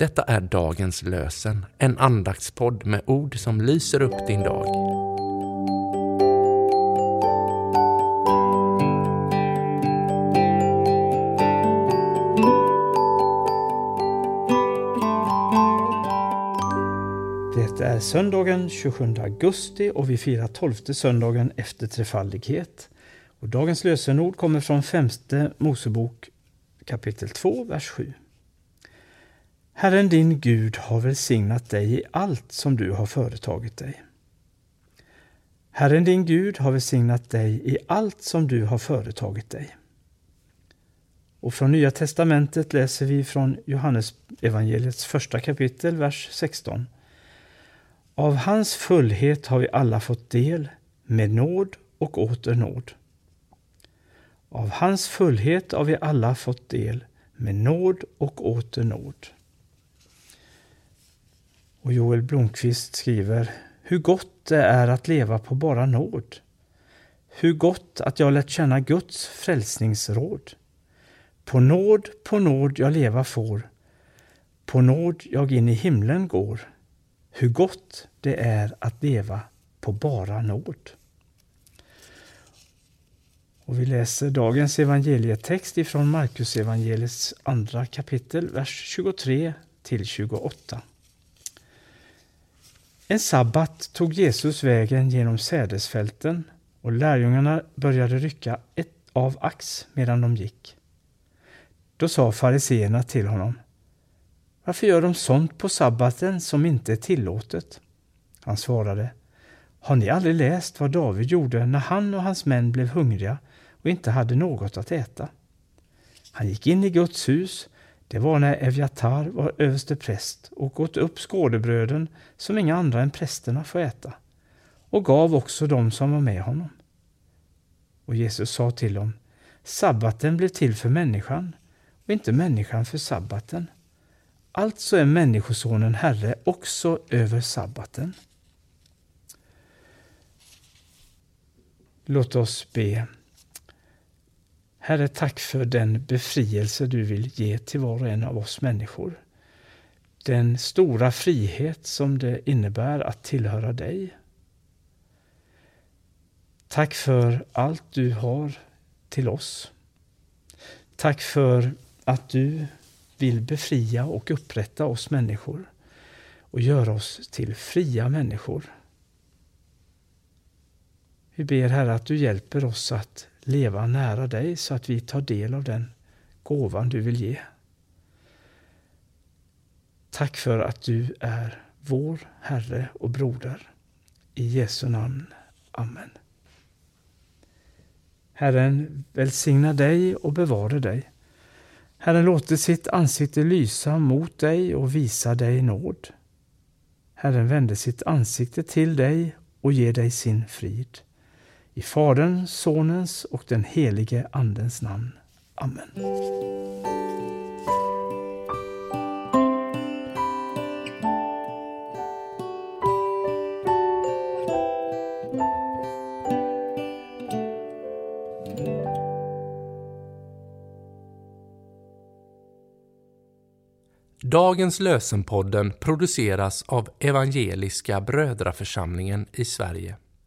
Detta är dagens lösen, en andaktspodd med ord som lyser upp din dag. Det är söndagen 27 augusti och vi firar tolfte söndagen efter trefaldighet. Och dagens lösenord kommer från femte Mosebok kapitel 2, vers 7. Herren din Gud har välsignat dig i allt som du har företagit dig. Herren din Gud har välsignat dig i allt som du har företagit dig. Och från Nya testamentet läser vi från Johannes evangeliets första kapitel, vers 16. Av hans fullhet har vi alla fått del med nåd och åter nåd. Av hans fullhet har vi alla fått del med nåd och åter nåd. Och Joel Blomqvist skriver Hur gott det är att leva på bara nåd. Hur gott att jag lärt känna Guds frälsningsråd. På nåd, på nåd jag leva får. På nåd jag in i himlen går. Hur gott det är att leva på bara nåd. Och vi läser dagens evangelietext ifrån Markus evangeliets andra kapitel, vers 23 till 28. En sabbat tog Jesus vägen genom sädesfälten och lärjungarna började rycka ett av ax medan de gick. Då sa fariseerna till honom Varför gör de sånt på sabbaten som inte är tillåtet? Han svarade Har ni aldrig läst vad David gjorde när han och hans män blev hungriga och inte hade något att äta? Han gick in i Guds hus det var när Evjatar var överste präst och åt upp skådebröden som inga andra än prästerna får äta och gav också dem som var med honom. Och Jesus sa till dem, sabbaten blev till för människan och inte människan för sabbaten. Alltså är Människosonen Herre också över sabbaten. Låt oss be. Herre, tack för den befrielse du vill ge till var och en av oss människor. Den stora frihet som det innebär att tillhöra dig. Tack för allt du har till oss. Tack för att du vill befria och upprätta oss människor och göra oss till fria människor. Vi ber Herre att du hjälper oss att leva nära dig så att vi tar del av den gåvan du vill ge. Tack för att du är vår Herre och broder. I Jesu namn. Amen. Herren välsigna dig och bevara dig. Herren låter sitt ansikte lysa mot dig och visa dig nåd. Herren vände sitt ansikte till dig och ger dig sin frid. I Faderns, Sonens och den helige Andens namn. Amen. Dagens lösenpodden produceras av Evangeliska Brödraförsamlingen i Sverige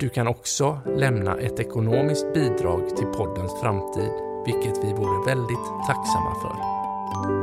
Du kan också lämna ett ekonomiskt bidrag till poddens framtid vilket vi vore väldigt tacksamma för.